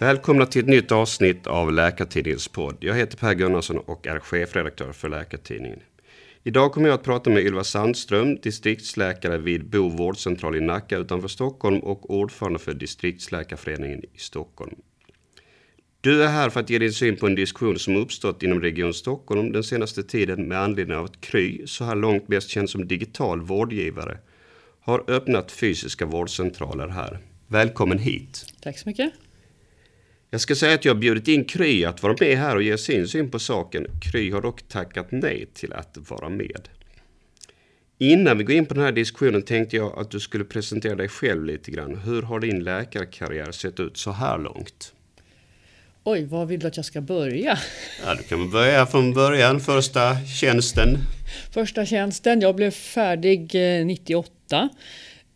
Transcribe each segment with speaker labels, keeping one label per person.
Speaker 1: Välkomna till ett nytt avsnitt av Läkartidningens podd. Jag heter Per Gunnarsson och är chefredaktör för Läkartidningen. Idag kommer jag att prata med Ylva Sandström, distriktsläkare vid Bo vårdcentral i Nacka utanför Stockholm och ordförande för distriktsläkarföreningen i Stockholm. Du är här för att ge din syn på en diskussion som uppstått inom Region Stockholm den senaste tiden med anledning av att Kry, så här långt bäst känd som digital vårdgivare, har öppnat fysiska vårdcentraler här. Välkommen hit!
Speaker 2: Tack så mycket!
Speaker 1: Jag ska säga att jag bjudit in Kry att vara med här och ge sin syn på saken. Kry har dock tackat nej till att vara med. Innan vi går in på den här diskussionen tänkte jag att du skulle presentera dig själv lite grann. Hur har din läkarkarriär sett ut så här långt?
Speaker 2: Oj, var vill du att jag ska börja?
Speaker 1: Ja, du kan börja från början, första tjänsten.
Speaker 2: Första tjänsten, jag blev färdig 98.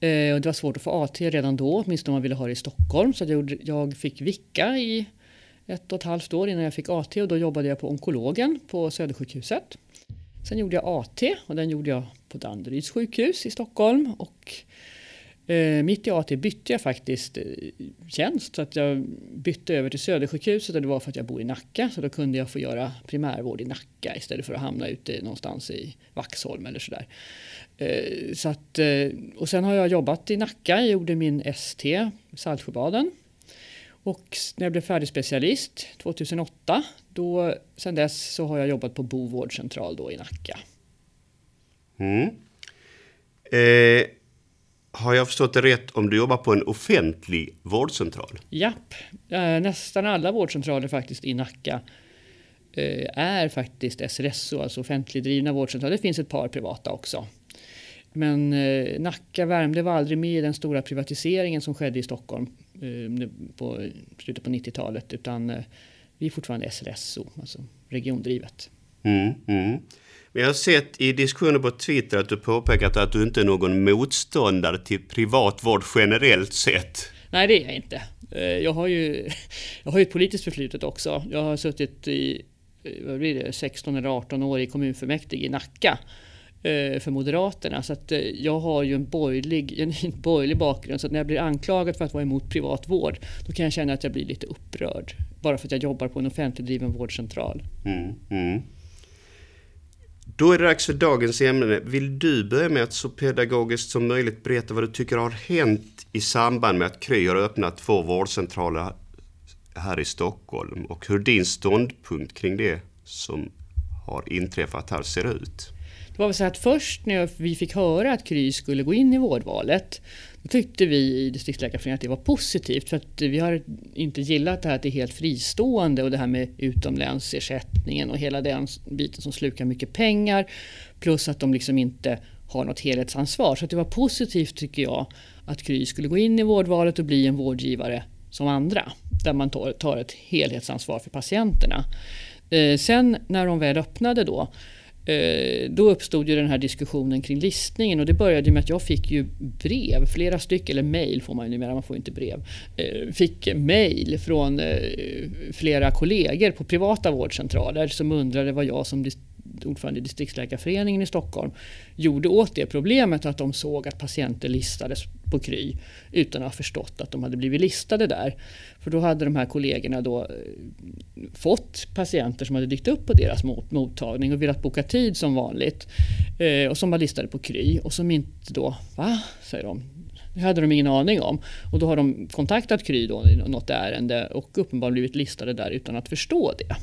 Speaker 2: Eh, och det var svårt att få AT redan då, åtminstone om man ville ha det i Stockholm. Så jag, jag fick vicka i ett och ett halvt år innan jag fick AT och då jobbade jag på onkologen på Södersjukhuset. Sen gjorde jag AT och den gjorde jag på Danderyds sjukhus i Stockholm. Och Eh, mitt i AT bytte jag faktiskt eh, tjänst så att jag bytte över till Södersjukhuset och det var för att jag bor i Nacka så då kunde jag få göra primärvård i Nacka istället för att hamna ute någonstans i Vaxholm eller sådär. Eh, så att, eh, och sen har jag jobbat i Nacka, jag gjorde min ST, Saltsjöbaden. Och när jag blev färdig specialist 2008, då, sen dess så har jag jobbat på Bovårdcentral då i Nacka.
Speaker 1: Mm. Eh, har jag förstått det rätt om du jobbar på en offentlig vårdcentral?
Speaker 2: Japp, eh, nästan alla vårdcentraler faktiskt i Nacka eh, är faktiskt SRSO, alltså offentligdrivna vårdcentraler. Det finns ett par privata också. Men eh, Nacka Värmdö var aldrig med i den stora privatiseringen som skedde i Stockholm på slutet på 90-talet utan vi är fortfarande SRSO, alltså regiondrivet.
Speaker 1: Mm, mm. Men jag har sett i diskussioner på Twitter att du påpekat att du inte är någon motståndare till privatvård generellt sett.
Speaker 2: Nej, det är jag inte. Eh, jag har ju jag har ett politiskt förflutet också. Jag har suttit i eh, vad blir det, 16 eller 18 år i kommunfullmäktige i Nacka Eh, för Moderaterna. Så att jag har ju en borgerlig, en borgerlig bakgrund. Så att när jag blir anklagad för att vara emot privat vård, då kan jag känna att jag blir lite upprörd. Bara för att jag jobbar på en offentligdriven vårdcentral. Mm, mm.
Speaker 1: Då är det dags för dagens ämne. Vill du börja med att så pedagogiskt som möjligt berätta vad du tycker har hänt i samband med att Kry har öppnat två vårdcentraler här i Stockholm och hur din ståndpunkt kring det som har inträffat här ser ut?
Speaker 2: Det var väl så att först när vi fick höra att Kry skulle gå in i vårdvalet då tyckte vi i distriktsläkarföreningen att det var positivt för att vi har inte gillat det här att det är helt fristående och det här med utomlänsersättningen och hela den biten som slukar mycket pengar plus att de liksom inte har något helhetsansvar. Så det var positivt tycker jag att Kry skulle gå in i vårdvalet och bli en vårdgivare som andra där man tar ett helhetsansvar för patienterna. Eh, sen när de väl öppnade då Eh, då uppstod ju den här diskussionen kring listningen och det började med att jag fick ju brev, flera stycken, eller mejl får man ju numera, man får inte brev. Eh, fick mejl från eh, flera kollegor på privata vårdcentraler som undrade vad jag som ordförande i distriktsläkarföreningen i Stockholm gjorde åt det problemet att de såg att patienter listades på Kry utan att ha förstått att de hade blivit listade där. För då hade de här kollegorna då eh, fått patienter som hade dykt upp på deras mottagning och velat boka tid som vanligt eh, och som var listade på Kry och som inte då, va? säger de, det hade de ingen aning om. Och då har de kontaktat Kry då i något ärende och uppenbarligen blivit listade där utan att förstå det.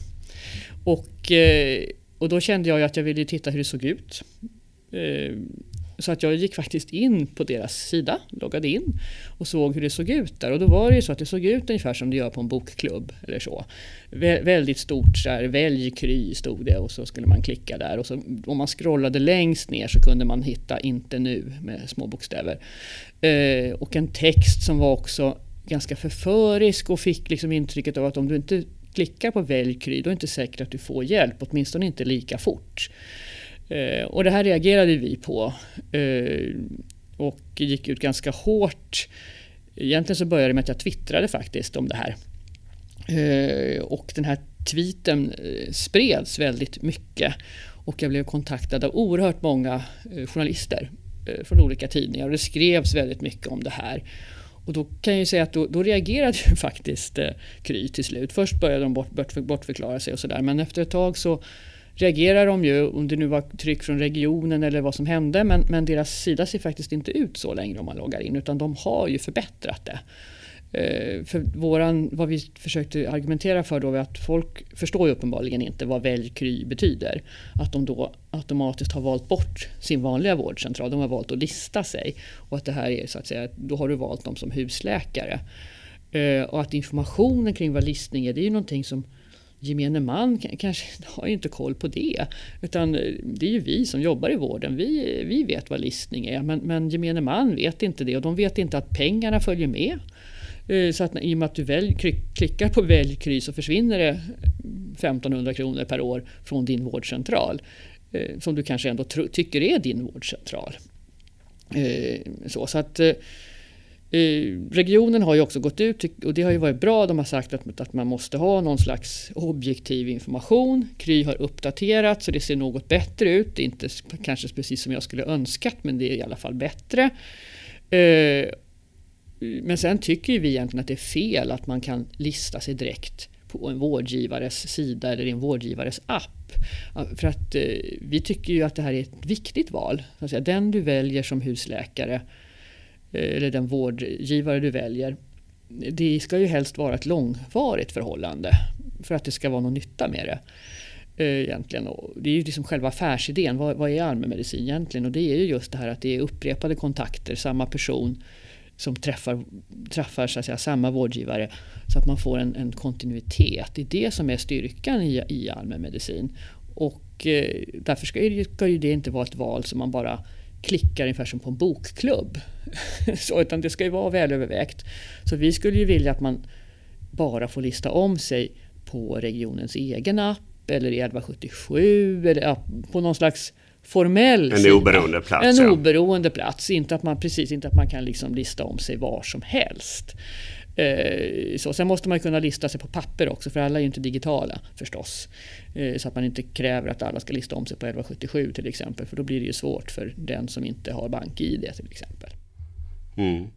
Speaker 2: Och, eh, och då kände jag att jag ville titta hur det såg ut. Eh, så att jag gick faktiskt in på deras sida, loggade in och såg hur det såg ut där. Och då var det ju så att det såg ut ungefär som det gör på en bokklubb eller så. Vä väldigt stort så här, välj Kry stod det och så skulle man klicka där. Och så, om man scrollade längst ner så kunde man hitta inte nu med små bokstäver. Eh, och en text som var också ganska förförisk och fick liksom intrycket av att om du inte klickar på välj Kry då är det inte säkert att du får hjälp, åtminstone inte lika fort. Eh, och det här reagerade vi på eh, och gick ut ganska hårt. Egentligen så började det med att jag twittrade faktiskt om det här. Eh, och den här tweeten eh, spreds väldigt mycket och jag blev kontaktad av oerhört många eh, journalister eh, från olika tidningar och det skrevs väldigt mycket om det här. Och då kan jag ju säga att då, då reagerade ju faktiskt eh, Kry till slut. Först började de bort, bort, bortförklara sig och sådär men efter ett tag så reagerar de ju, om det nu var tryck från regionen eller vad som hände, men, men deras sida ser faktiskt inte ut så längre om man loggar in, utan de har ju förbättrat det. Eh, för våran, vad vi försökte argumentera för då var att folk förstår ju uppenbarligen inte vad välj Kry betyder. Att de då automatiskt har valt bort sin vanliga vårdcentral. De har valt att lista sig. Och att det här är så att säga, då har du valt dem som husläkare. Eh, och att informationen kring vad listning är, det är ju någonting som gemene man kanske har ju inte koll på det. Utan eh, det är ju vi som jobbar i vården, vi, vi vet vad listning är. Men, men gemene man vet inte det och de vet inte att pengarna följer med. Eh, så att i och med att du välj, klickar på välj kry så försvinner det 1500 kronor per år från din vårdcentral. Eh, som du kanske ändå tycker är din vårdcentral. Eh, så, så att Regionen har ju också gått ut och det har ju varit bra. De har sagt att, att man måste ha någon slags objektiv information. Kry har uppdaterat så det ser något bättre ut. Det är inte kanske precis som jag skulle önskat men det är i alla fall bättre. Men sen tycker vi egentligen att det är fel att man kan lista sig direkt på en vårdgivares sida eller i en vårdgivares app. För att eh, vi tycker ju att det här är ett viktigt val. Den du väljer som husläkare eh, eller den vårdgivare du väljer. Det ska ju helst vara ett långvarigt förhållande för att det ska vara någon nytta med det. Eh, egentligen. det är ju liksom själva affärsidén. Vad, vad är allmänmedicin egentligen? Och det är ju just det här att det är upprepade kontakter, samma person som träffar, träffar så att säga, samma vårdgivare så att man får en, en kontinuitet. Det är det som är styrkan i, i allmänmedicin. Och eh, därför ska ju, ska ju det inte vara ett val som man bara klickar ungefär som på en bokklubb. så, utan det ska ju vara välövervägt. Så vi skulle ju vilja att man bara får lista om sig på regionens egen app eller i 1177 eller ja, på någon slags formell
Speaker 1: En
Speaker 2: sida.
Speaker 1: oberoende plats.
Speaker 2: En
Speaker 1: ja.
Speaker 2: oberoende plats. Inte att man, precis, inte att man kan liksom lista om sig var som helst. Eh, så. Sen måste man kunna lista sig på papper också för alla är ju inte digitala förstås. Eh, så att man inte kräver att alla ska lista om sig på 1177 till exempel för då blir det ju svårt för den som inte har bank-id till exempel.
Speaker 1: Mm.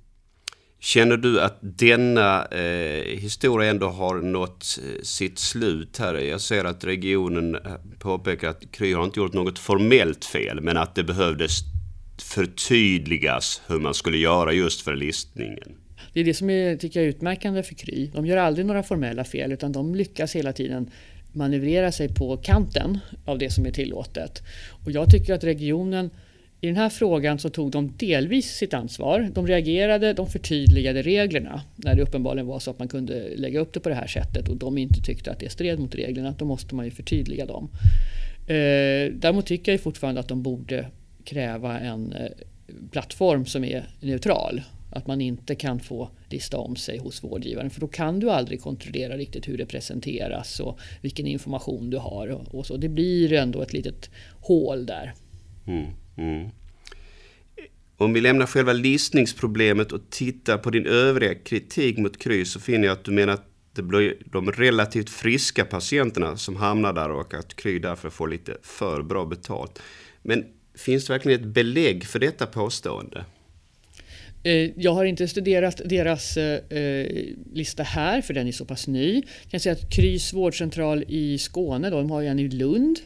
Speaker 1: Känner du att denna eh, historia ändå har nått eh, sitt slut här? Jag ser att regionen eh, påpekar att Kry har inte gjort något formellt fel men att det behövdes förtydligas hur man skulle göra just för listningen.
Speaker 2: Det är det som är, tycker jag, utmärkande för Kry. De gör aldrig några formella fel utan de lyckas hela tiden manövrera sig på kanten av det som är tillåtet. Och jag tycker att regionen i den här frågan så tog de delvis sitt ansvar. De reagerade, de förtydligade reglerna när det uppenbarligen var så att man kunde lägga upp det på det här sättet och de inte tyckte att det stred mot reglerna. Då måste man ju förtydliga dem. Eh, däremot tycker jag fortfarande att de borde kräva en eh, plattform som är neutral att man inte kan få lista om sig hos vårdgivaren för då kan du aldrig kontrollera riktigt hur det presenteras och vilken information du har. Och, så. Det blir ändå ett litet hål där.
Speaker 1: Mm, mm. Om vi lämnar själva listningsproblemet och tittar på din övriga kritik mot Kry så finner jag att du menar att det blir de relativt friska patienterna som hamnar där och att Kry därför får lite för bra betalt. Men finns det verkligen ett belägg för detta påstående?
Speaker 2: Eh, jag har inte studerat deras eh, eh, lista här för den är så pass ny. Jag kan säga att Krys vårdcentral i Skåne, då, de har ju en i Lund.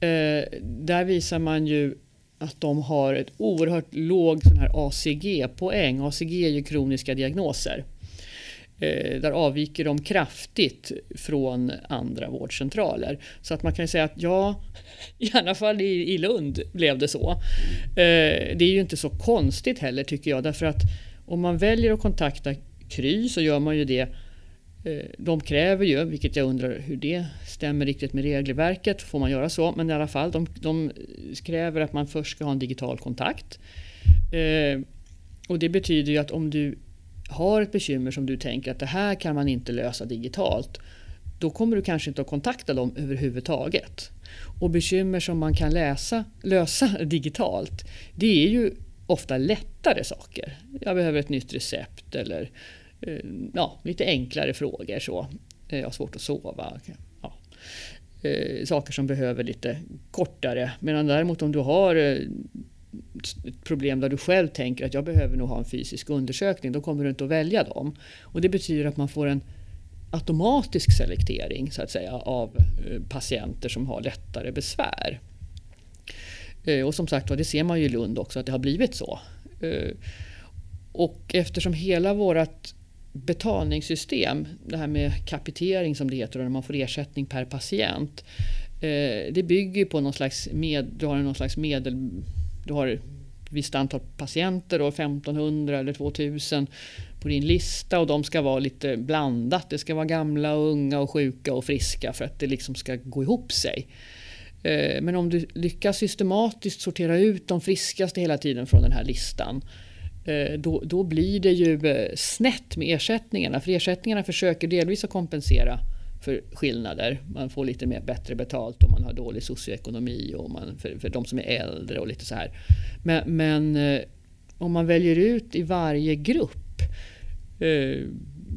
Speaker 2: Eh, där visar man ju att de har ett oerhört låg ACG-poäng. ACG är ju kroniska diagnoser. Eh, där avviker de kraftigt från andra vårdcentraler. Så att man kan säga att ja, i alla fall i, i Lund blev det så. Eh, det är ju inte så konstigt heller tycker jag därför att om man väljer att kontakta Kry så gör man ju det Eh, de kräver ju, vilket jag undrar hur det stämmer riktigt med regelverket, får man göra så? Men i alla fall, de, de kräver att man först ska ha en digital kontakt. Eh, och det betyder ju att om du har ett bekymmer som du tänker att det här kan man inte lösa digitalt. Då kommer du kanske inte att kontakta dem överhuvudtaget. Och bekymmer som man kan läsa, lösa digitalt, det är ju ofta lättare saker. Jag behöver ett nytt recept eller Eh, ja, lite enklare frågor. Så. Eh, jag har svårt att sova. Ja. Eh, saker som behöver lite kortare. Medan däremot om du har ett problem där du själv tänker att jag behöver nog ha en fysisk undersökning, då kommer du inte att välja dem. Och det betyder att man får en automatisk selektering så att säga, av patienter som har lättare besvär. Och som sagt det ser man ju i Lund också att det har blivit så. Och eftersom hela vårt betalningssystem, det här med kapitering som det heter, när man får ersättning per patient. Eh, det bygger på någon slags, med, du har någon slags medel... Du har ett visst antal patienter, då, 1500 eller 2000 på din lista och de ska vara lite blandat. Det ska vara gamla, och unga, och sjuka och friska för att det liksom ska gå ihop sig. Eh, men om du lyckas systematiskt sortera ut de friskaste hela tiden från den här listan eh, Eh, då, då blir det ju eh, snett med ersättningarna. För ersättningarna försöker delvis att kompensera för skillnader. Man får lite mer bättre betalt om man har dålig socioekonomi och man, för, för de som är äldre och lite så här. Men, men eh, om man väljer ut i varje grupp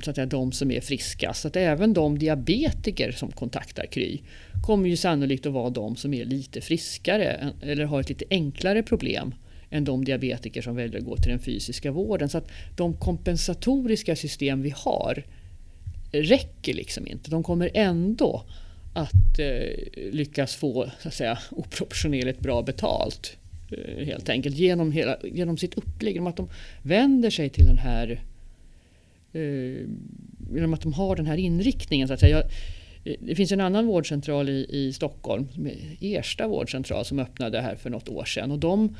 Speaker 2: så att säga, de som är friskast. Så att även de diabetiker som kontaktar Kry kommer ju sannolikt att vara de som är lite friskare eller har ett lite enklare problem än de diabetiker som väljer att gå till den fysiska vården. Så att de kompensatoriska system vi har räcker liksom inte. De kommer ändå att eh, lyckas få så att säga, oproportionerligt bra betalt. Eh, helt enkelt genom, hela, genom sitt upplägg. Genom att de vänder sig till den här eh, genom att de har den här inriktningen. Så att säga. Jag, eh, det finns en annan vårdcentral i, i Stockholm, Ersta vårdcentral, som öppnade här för något år sedan. Och de,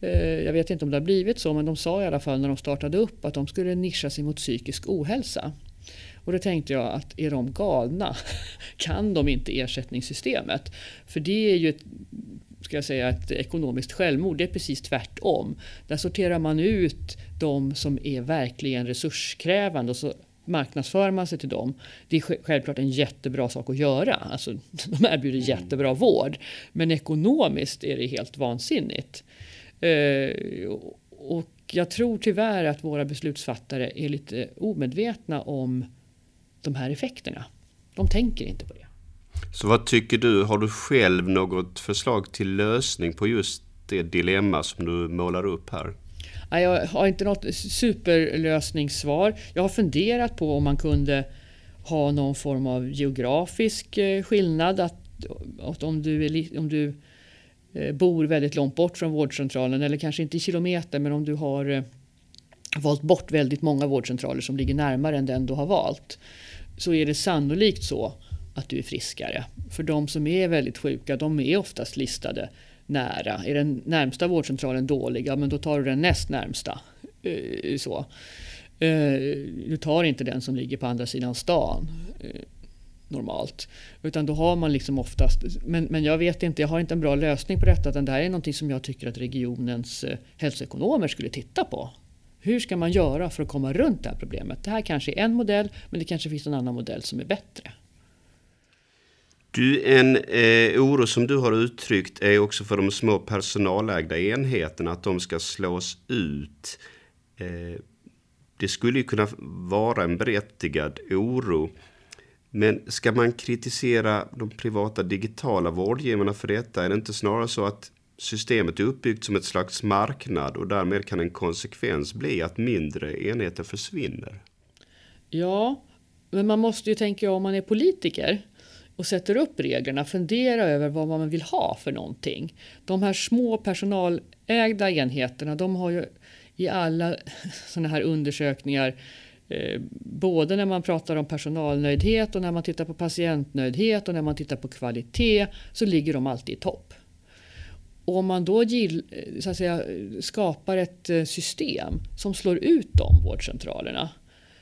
Speaker 2: Eh, jag vet inte om det har blivit så, men de sa i alla fall när de startade upp att de skulle nischa sig mot psykisk ohälsa. Och då tänkte jag att är de galna? kan de inte ersättningssystemet? För det är ju ett ska jag säga, ett ekonomiskt självmord. Det är precis tvärtom. Där sorterar man ut de som är verkligen resurskrävande och så marknadsför man sig till dem. Det är självklart en jättebra sak att göra. Alltså, de erbjuder jättebra vård. Men ekonomiskt är det helt vansinnigt. Eh, och jag tror tyvärr att våra beslutsfattare är lite omedvetna om de här effekterna. De tänker inte på det.
Speaker 1: Så vad tycker du? Har du själv något förslag till lösning på just det dilemma som du målar upp här?
Speaker 2: Jag har inte något superlösningssvar. Jag har funderat på om man kunde ha någon form av geografisk eh, skillnad. Att, att om du, är, om du Eh, bor väldigt långt bort från vårdcentralen eller kanske inte i kilometer men om du eh, har valt bort väldigt många vårdcentraler som ligger närmare än den du har valt så är det sannolikt så att du är friskare. För de som är väldigt sjuka, de är oftast listade nära. Är den närmsta vårdcentralen dålig, ja men då tar du den näst närmsta. Eh, så. Du tar inte den som ligger på andra sidan stan normalt. Utan då har man liksom oftast, men, men jag vet inte, jag har inte en bra lösning på detta. Utan det här är någonting som jag tycker att regionens eh, hälsoekonomer skulle titta på. Hur ska man göra för att komma runt det här problemet? Det här kanske är en modell, men det kanske finns en annan modell som är bättre.
Speaker 1: Du, en eh, oro som du har uttryckt är också för de små personalägda enheterna, att de ska slås ut. Eh, det skulle ju kunna vara en berättigad oro. Men ska man kritisera de privata digitala vårdgivarna för detta? Är det inte snarare så att systemet är uppbyggt som ett slags marknad och därmed kan en konsekvens bli att mindre enheter försvinner?
Speaker 2: Ja, men man måste ju tänka om man är politiker och sätter upp reglerna, fundera över vad man vill ha för någonting. De här små personalägda enheterna, de har ju i alla sådana här undersökningar eh, Eh, både när man pratar om personalnöjdhet och när man tittar på patientnöjdhet och när man tittar på kvalitet så ligger de alltid i topp. Och om man då gill, eh, så att säga, skapar ett eh, system som slår ut de vårdcentralerna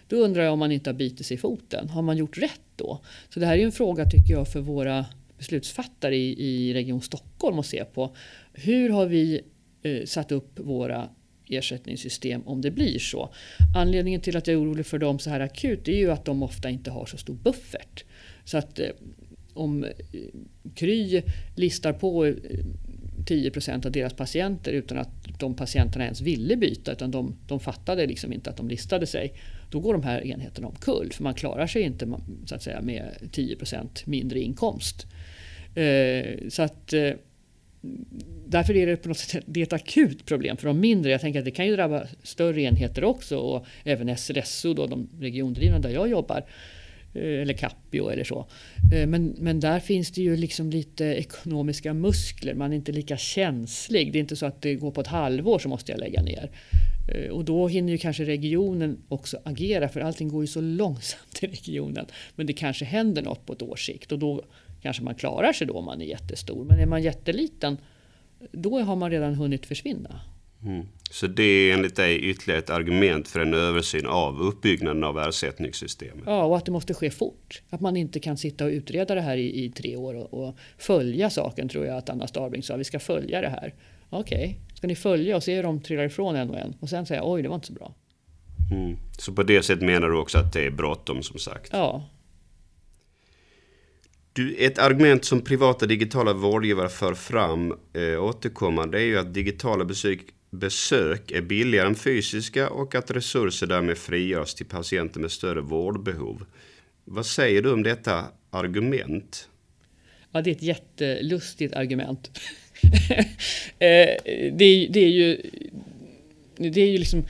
Speaker 2: då undrar jag om man inte har bitit sig i foten. Har man gjort rätt då? Så det här är en fråga tycker jag för våra beslutsfattare i, i Region Stockholm att se på. Hur har vi eh, satt upp våra ersättningssystem om det blir så. Anledningen till att jag är orolig för dem så här akut är ju att de ofta inte har så stor buffert. Så att eh, om eh, Kry listar på eh, 10% av deras patienter utan att de patienterna ens ville byta utan de, de fattade liksom inte att de listade sig. Då går de här enheterna omkull för man klarar sig inte så att säga, med 10% mindre inkomst. Så att därför är det på något sätt det är ett akut problem för de mindre. Jag tänker att det kan ju drabba större enheter också och även SRSO, då, de regiondrivna där jag jobbar. Eh, eller Capio eller så. Eh, men, men där finns det ju liksom lite ekonomiska muskler. Man är inte lika känslig. Det är inte så att det går på ett halvår så måste jag lägga ner. Eh, och då hinner ju kanske regionen också agera för allting går ju så långsamt i regionen. Men det kanske händer något på ett års sikt och då kanske man klarar sig då om man är jättestor. Men är man jätteliten då har man redan hunnit försvinna.
Speaker 1: Mm. Så det är enligt dig ytterligare ett argument för en översyn av uppbyggnaden av ersättningssystemet?
Speaker 2: Ja, och att det måste ske fort. Att man inte kan sitta och utreda det här i, i tre år och, och, följa saken tror jag att Anna Starbring sa. Vi ska följa det här. Okej, okay. ska ni följa och se hur de trillar ifrån en och en och sen säga oj, det var inte så bra.
Speaker 1: Mm. Så på det sättet menar du också att det är bråttom som sagt?
Speaker 2: Ja,
Speaker 1: du, ett argument som privata digitala vårdgivare för fram eh, återkommande är ju att digitala besök, besök är billigare än fysiska och att resurser därmed frigörs till patienter med större vårdbehov. Vad säger du om detta argument?
Speaker 2: Ja, det är ett jättelustigt argument. Eh, det, är, det är ju det är ju liksom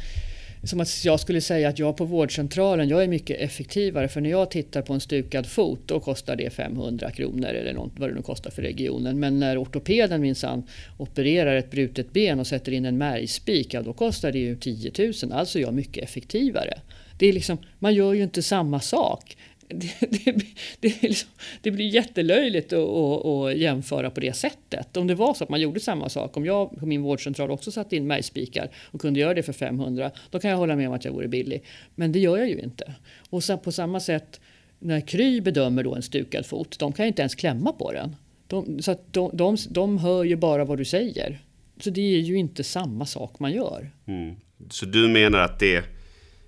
Speaker 2: som att jag skulle säga att jag på vårdcentralen, jag är mycket effektivare för när jag tittar på en stukad fot då kostar det 500 kronor eller något, vad det nu kostar för regionen. Men när ortopeden minsann opererar ett brutet ben och sätter in en märgspik, ja, då kostar det ju 10 000. Alltså är jag mycket effektivare. Det är liksom, man gör ju inte samma sak. Det, det, det, liksom, det, blir jättelöjligt att, att, att, jämföra på det sättet. Om det var så att man gjorde samma sak, om jag på min vårdcentral också satte in märgspikar och kunde göra det för 500, då kan jag hålla med om att jag vore billig. Men det gör jag ju inte. Och så på samma sätt när Kry bedömer då en stukad fot, de kan ju inte ens klämma på den. De, så att de, de, de hör ju bara vad du säger. Så det är ju inte samma sak man gör.
Speaker 1: Mm. Så du menar att det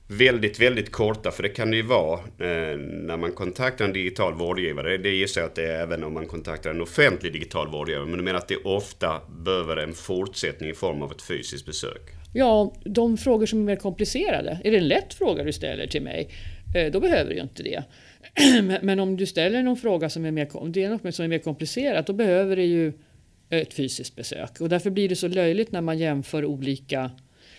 Speaker 1: väldigt, väldigt korta, för det kan det ju vara eh, när man kontaktar en digital vårdgivare. Det gissar jag att det är även om man kontaktar en offentlig digital vårdgivare. Men du menar att det ofta behöver en fortsättning i form av ett fysiskt besök?
Speaker 2: Ja, de frågor som är mer komplicerade. Är det en lätt fråga du ställer till mig, eh, då behöver du ju inte det. Men om du ställer någon fråga som är mer, det är något som är mer komplicerat, då behöver det ju ett fysiskt besök. Och därför blir det så löjligt när man jämför olika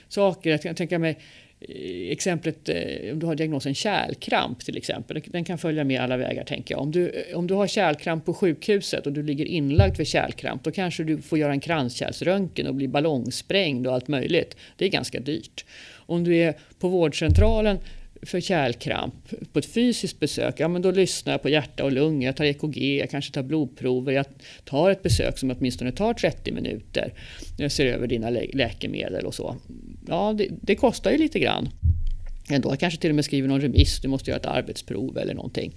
Speaker 2: saker. Jag kan tänka mig Eh, exemplet eh, om du har diagnosen kärlkramp till exempel. Den kan följa med alla vägar tänker jag. Om du, eh, om du har kärlkramp på sjukhuset och du ligger inlagd för kärlkramp då kanske du får göra en kranskärlsröntgen och bli ballongsprängd och allt möjligt. Det är ganska dyrt. Om du är på vårdcentralen för kärlkramp på ett fysiskt besök, ja men då lyssnar jag på hjärta och lungor, jag tar EKG, jag kanske tar blodprover, jag tar ett besök som åtminstone tar 30 minuter. Jag ser över dina lä läkemedel och så. Ja, det, det, kostar ju lite grann. Ändå jag kanske till och med skriver någon remiss, du måste göra ett arbetsprov eller någonting.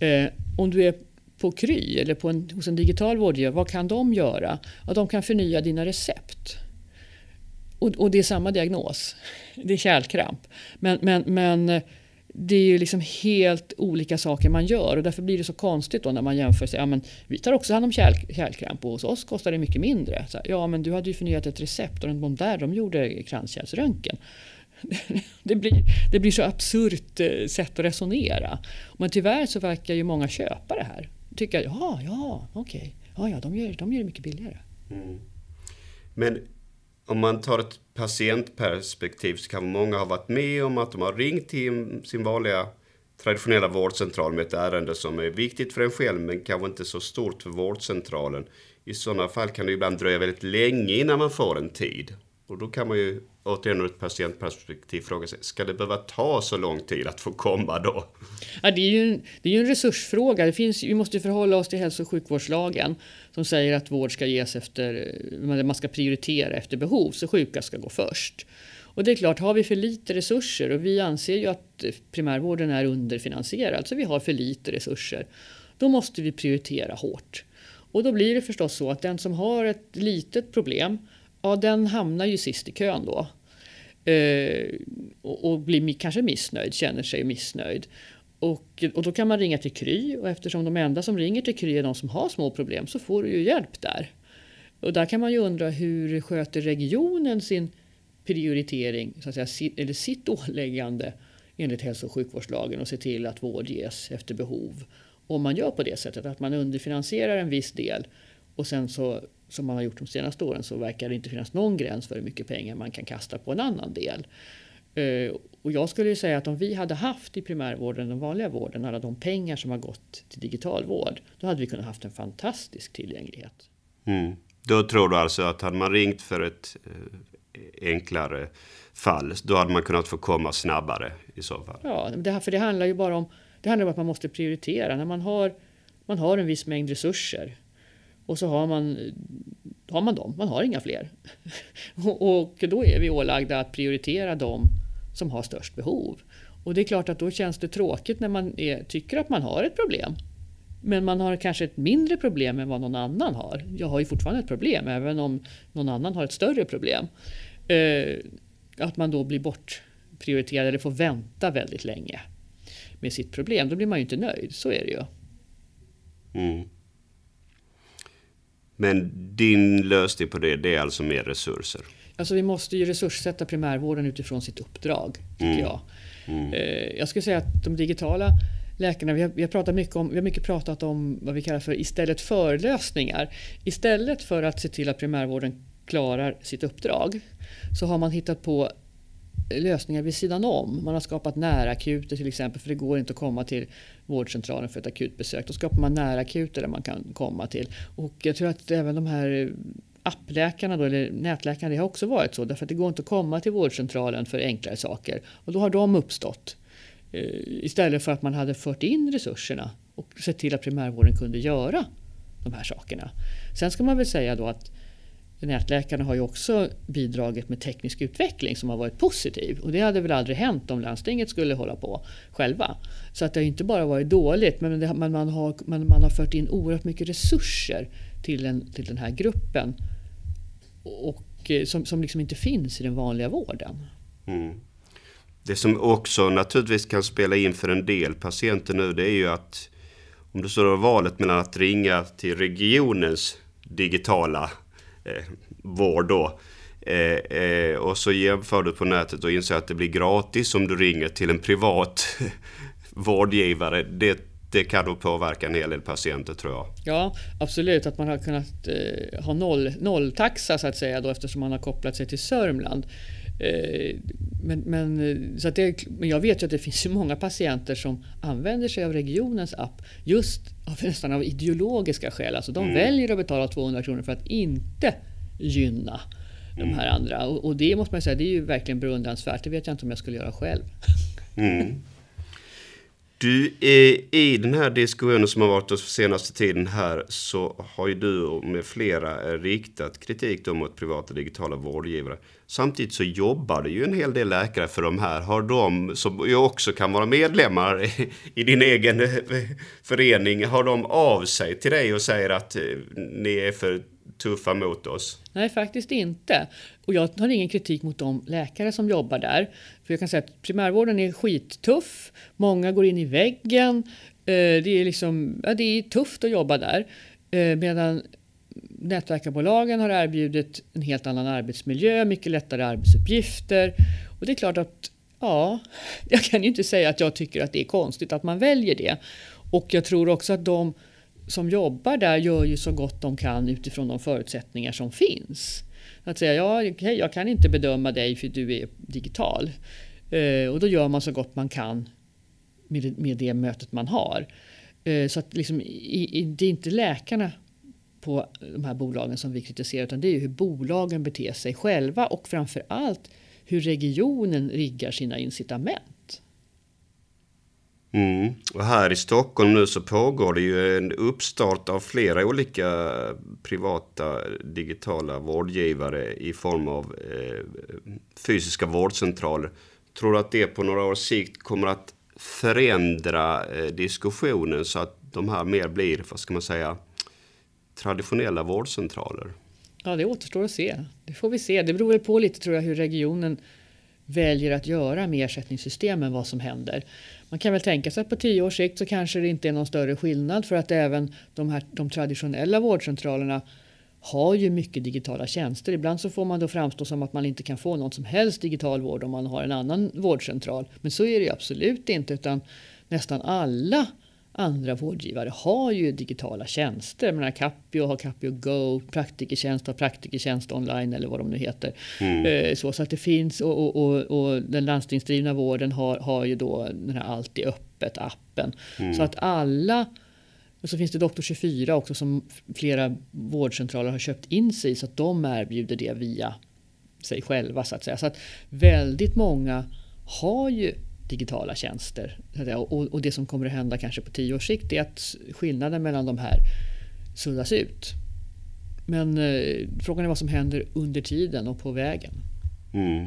Speaker 2: Eh, om du är på Kry eller på en, hos en digital vårdgivare, vad kan de göra? Ja, de kan förnya dina recept. Och, och, det är samma diagnos. Det är kärlkramp. Men, men, men det är ju liksom helt olika saker man gör och därför blir det så konstigt då när man jämför sig. Ja, men vi tar också hand om kärl, kärlkramp och hos oss kostar det mycket mindre. Så, ja, men du hade ju förnyat ett recept och de där de gjorde kranskärlsröntgen. Det blir, det blir så absurt eh, sätt att resonera. Men tyvärr så verkar ju många köpa det här. Tycka, ja, ja, okej, okay. ja, ja, de gör, de gör det mycket billigare. Mm.
Speaker 1: Men om man tar ett patientperspektiv så kan många ha varit med om att de har ringt till sin vanliga traditionella vårdcentral med ett ärende som är viktigt för en själv men kanske inte så stort för vårdcentralen. I sådana fall kan det ibland dröja väldigt länge innan man får en tid. Och då kan man ju återigen ur ett patientperspektiv fråga sig, ska det behöva ta så lång tid att få komma då?
Speaker 2: Ja, det är ju, det är ju en resursfråga. Det finns, vi måste förhålla oss till hälso och sjukvårdslagen som säger att vård ska ges efter, eh, man ska prioritera efter behov, så sjuka ska gå först. Och det är klart, har vi för lite resurser och vi anser ju att eh, primärvården är underfinansierad, så vi har för lite resurser, då måste vi prioritera hårt. Och då blir det förstås så att den som har ett litet problem ja, den hamnar ju sist i kön då. Eh, och, och, blir kanske missnöjd, känner sig missnöjd. Och, och då kan man ringa till Kry och eftersom de enda som ringer till Kry är de som har små problem så får du ju hjälp där. Och där kan man ju undra hur sköter regionen sin prioritering, så att säga, eller sitt åläggande enligt hälso och sjukvårdslagen och se till att vård ges efter behov. Om man gör på det sättet att man underfinansierar en viss del och sen så som man har gjort de senaste åren så verkar det inte finnas någon gräns för hur mycket pengar man kan kasta på en annan del. Eh, och jag skulle säga att om vi hade haft i primärvården, den vanliga vården, alla de pengar som har gått till digital vård, då hade vi kunnat haft en fantastisk tillgänglighet.
Speaker 1: Mm. Då tror du alltså att hade man ringt för ett eh, enklare fall, då hade man kunnat få komma snabbare i så fall?
Speaker 2: Ja, det, för det handlar ju bara om det handlar om att man måste prioritera. När man har, man har en viss mängd resurser och så har man, har man dem, man har inga fler. och då är vi ålagda att prioritera dem som har störst behov. Och det är klart att då känns det tråkigt när man är, tycker att man har ett problem. Men man har kanske ett mindre problem än vad någon annan har. Jag har ju fortfarande ett problem även om någon annan har ett större problem. Eh, att man då blir bortprioriterad eller får vänta väldigt länge med sitt problem. Då blir man ju inte nöjd, så är det ju.
Speaker 1: Mm. Men din lösning på det, det är alltså mer resurser?
Speaker 2: Alltså vi måste ju resurssätta primärvården utifrån sitt uppdrag, tycker mm. jag. Mm. Eh, jag skulle säga att de digitala läkarna, vi har, vi har, pratat mycket om, vi har mycket pratat om vad vi kallar för istället för-lösningar. Istället för att se till att primärvården klarar sitt uppdrag så har man hittat på lösningar vid sidan om. Man har skapat närakuter till exempel, för det går inte att komma till vårdcentralen för ett akutbesök. Då skapar man närakuter där man kan komma till. Och jag tror att även de här appläkarna då, eller nätläkarna, det har också varit så. Därför att det går inte att komma till vårdcentralen för enklare saker. Och då har de uppstått. Eh, istället för att man hade fört in resurserna och sett till att primärvården kunde göra de här sakerna. Sen ska man väl säga då att nätläkarna har ju också bidragit med teknisk utveckling som har varit positiv. Och det hade väl aldrig hänt om landstinget skulle hålla på själva. Så att det har inte bara varit dåligt men, det, men man, har, man, man har fört in oerhört mycket resurser till, en, till den här gruppen. Och, eh, som, som liksom inte finns i den vanliga vården. Mm.
Speaker 1: Det som också naturligtvis kan spela in för en del patienter nu det är ju att om du står valet mellan att ringa till regionens digitala eh, vård då. Eh, eh, och så jämför du på nätet och inser att det blir gratis om du ringer till en privat vårdgivare. Det, det kan nog påverka en hel del patienter tror jag.
Speaker 2: Ja, absolut. Att man har kunnat eh, ha noll, nolltaxa så att säga då, eftersom man har kopplat sig till Sörmland. Eh, men, men, så att det, men jag vet ju att det finns många patienter som använder sig av regionens app just av, nästan av ideologiska skäl. Alltså de mm. väljer att betala 200 kronor för att inte gynna de här mm. andra. Och, och, det måste man säga, det är ju verkligen beundransvärt. Det vet jag inte om jag skulle göra själv. Mm.
Speaker 1: Du, eh, i den här diskussionen som har varit den senaste tiden här så har ju du med flera eh, riktat kritik då mot privata digitala vårdgivare. Samtidigt så jobbar det ju en hel del läkare för de här. Har de, som ju också kan vara medlemmar i din egen eh, förening, har de av sig till dig och säger att ni är för tuffa mot oss?
Speaker 2: Nej, faktiskt inte. Och jag har ingen kritik mot de läkare som jobbar där. För jag kan säga att primärvården är skittuff. Många går in i väggen. Eh, det är, liksom, ja, det är tufft att jobba där. Eh, medan nätverkarbolagen har erbjudit en helt annan arbetsmiljö, mycket lättare arbetsuppgifter. Och det är klart att, ja, jag kan ju inte säga att jag tycker att det är konstigt att man väljer det. Och jag tror också att de som jobbar där gör ju så gott de kan utifrån de förutsättningar som finns. Att säga ja, okay, jag kan inte bedöma dig för du är digital. Eh, och då gör man så gott man kan med, med det mötet man har. Eh, så att liksom, i, i, det är inte läkarna på de här bolagen som vi kritiserar utan det är hur bolagen beter sig själva och framför allt hur regionen riggar sina incitament.
Speaker 1: Mm. Och här i Stockholm nu så pågår det ju en uppstart av flera olika privata digitala vårdgivare i form av eh, fysiska vårdcentraler. Tror du att det på några års sikt kommer att förändra eh, diskussionen så att de här mer blir, vad ska man säga, traditionella vårdcentraler?
Speaker 2: Ja, det återstår att se. Det får vi se. Det beror väl på lite tror jag hur regionen väljer att göra med ersättningssystemen vad som händer. Man kan väl tänka sig att på tio års sikt så kanske det inte är någon större skillnad för att även de, här, de traditionella vårdcentralerna har ju mycket digitala tjänster. Ibland så får man då framstå som att man inte kan få någon som helst digital vård om man har en annan vårdcentral. Men så är det ju absolut inte utan nästan alla andra vårdgivare har ju digitala tjänster. Jag menar, Capio har Capio Go, Praktikertjänst har Praktikertjänst online eller vad de nu heter. Mm. Eh, så, så att det finns och, och, och, och, den landstingsdrivna vården har, har ju då den här Alltid öppet-appen. Mm. Så att alla och så finns det Doktor 24 också som flera vårdcentraler har köpt in sig i så att de erbjuder det via sig själva så att säga. Så att väldigt många har ju digitala tjänster. Och, det som kommer att hända kanske på tio års sikt är att skillnaden mellan de här suddas ut. Men eh, frågan är vad som händer under tiden och på vägen.
Speaker 1: Mm.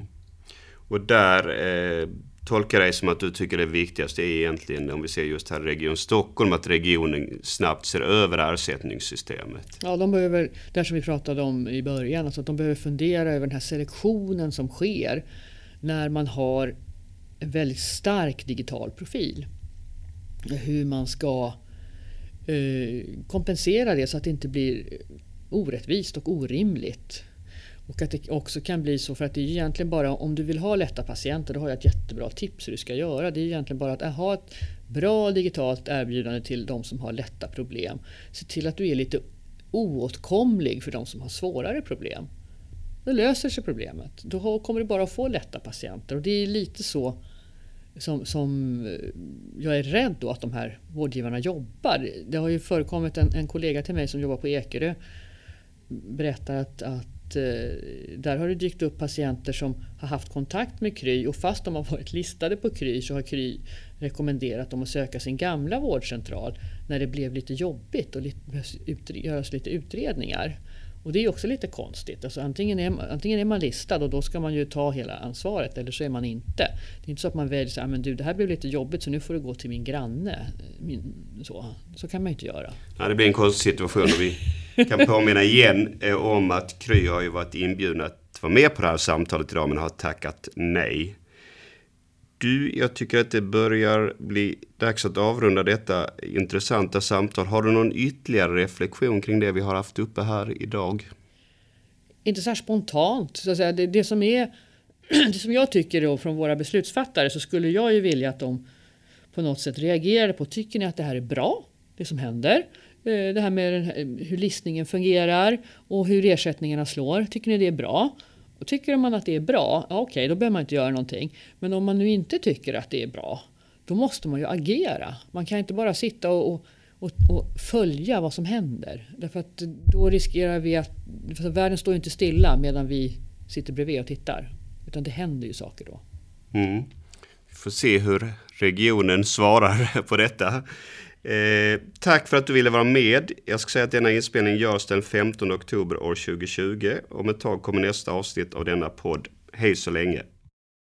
Speaker 1: Och där eh, tolkar jag det som att du tycker det viktigaste är egentligen, om vi ser just här Region Stockholm, att regionen snabbt ser över ersättningssystemet.
Speaker 2: Ja, de behöver, det som vi pratade om i början, alltså att de behöver fundera över den här selektionen som sker när man har väldigt stark digital profil. Hur man ska eh, kompensera det så att det inte blir orättvist och orimligt. Och att det också kan bli så för att det är egentligen bara om du vill ha lätta patienter, då har jag ett jättebra tips hur du ska göra. Det är egentligen bara att eh, ha ett bra digitalt erbjudande till de som har lätta problem. Se till att du är lite oåtkomlig för de som har svårare problem. Då löser sig problemet. Då kommer du bara att få lätta patienter och det är lite så som, som eh, jag är rädd då att de här vårdgivarna jobbar. Det har ju förekommit en, en kollega till mig som jobbar på Ekerö berättar att, att eh, där har det dykt upp patienter som har haft kontakt med Kry och fast de har varit listade på Kry så har Kry rekommenderat dem att söka sin gamla vårdcentral när det blev lite jobbigt och lite, göras lite utredningar. Och det är också lite konstigt. Alltså antingen, är, antingen är man listad och då ska man ju ta hela ansvaret eller så är man inte. Det är inte så att man väljer så här, ah, men du det här blev lite jobbigt så nu får du gå till min granne. Min, så, så kan man ju inte göra.
Speaker 1: Ja, det blir en konstig situation och vi kan påminna igen eh, om att Kry har ju varit inbjudna att vara med på det här samtalet idag men har tackat nej. Du, jag tycker att det börjar bli dags att avrunda detta intressanta samtal. Har du någon ytterligare reflektion kring det vi har haft uppe här idag?
Speaker 2: Inte så här spontant. Så att säga. Det, det, som är, det som jag tycker då från våra beslutsfattare så skulle jag ju vilja att de på något sätt reagerade på. Tycker ni att det här är bra? Det som händer? Eh, det här med hur listningen fungerar och hur ersättningarna slår. Tycker ni det är bra? Och tycker man att det är bra, ja, okej, okay, då behöver man inte göra någonting. Men om man nu inte tycker att det är bra, då måste man ju agera. Man kan inte bara sitta och, och, och, och följa vad som händer. Därför att då riskerar vi att... För världen står ju inte stilla medan vi sitter bredvid och tittar. Utan det händer ju saker då.
Speaker 1: Mm. Vi får se hur regionen svarar på detta. Eh, tack för att du ville vara med. Jag ska säga att denna inspelning görs den 15 oktober år 2020. Om ett tag kommer nästa avsnitt av denna podd. Hej så länge!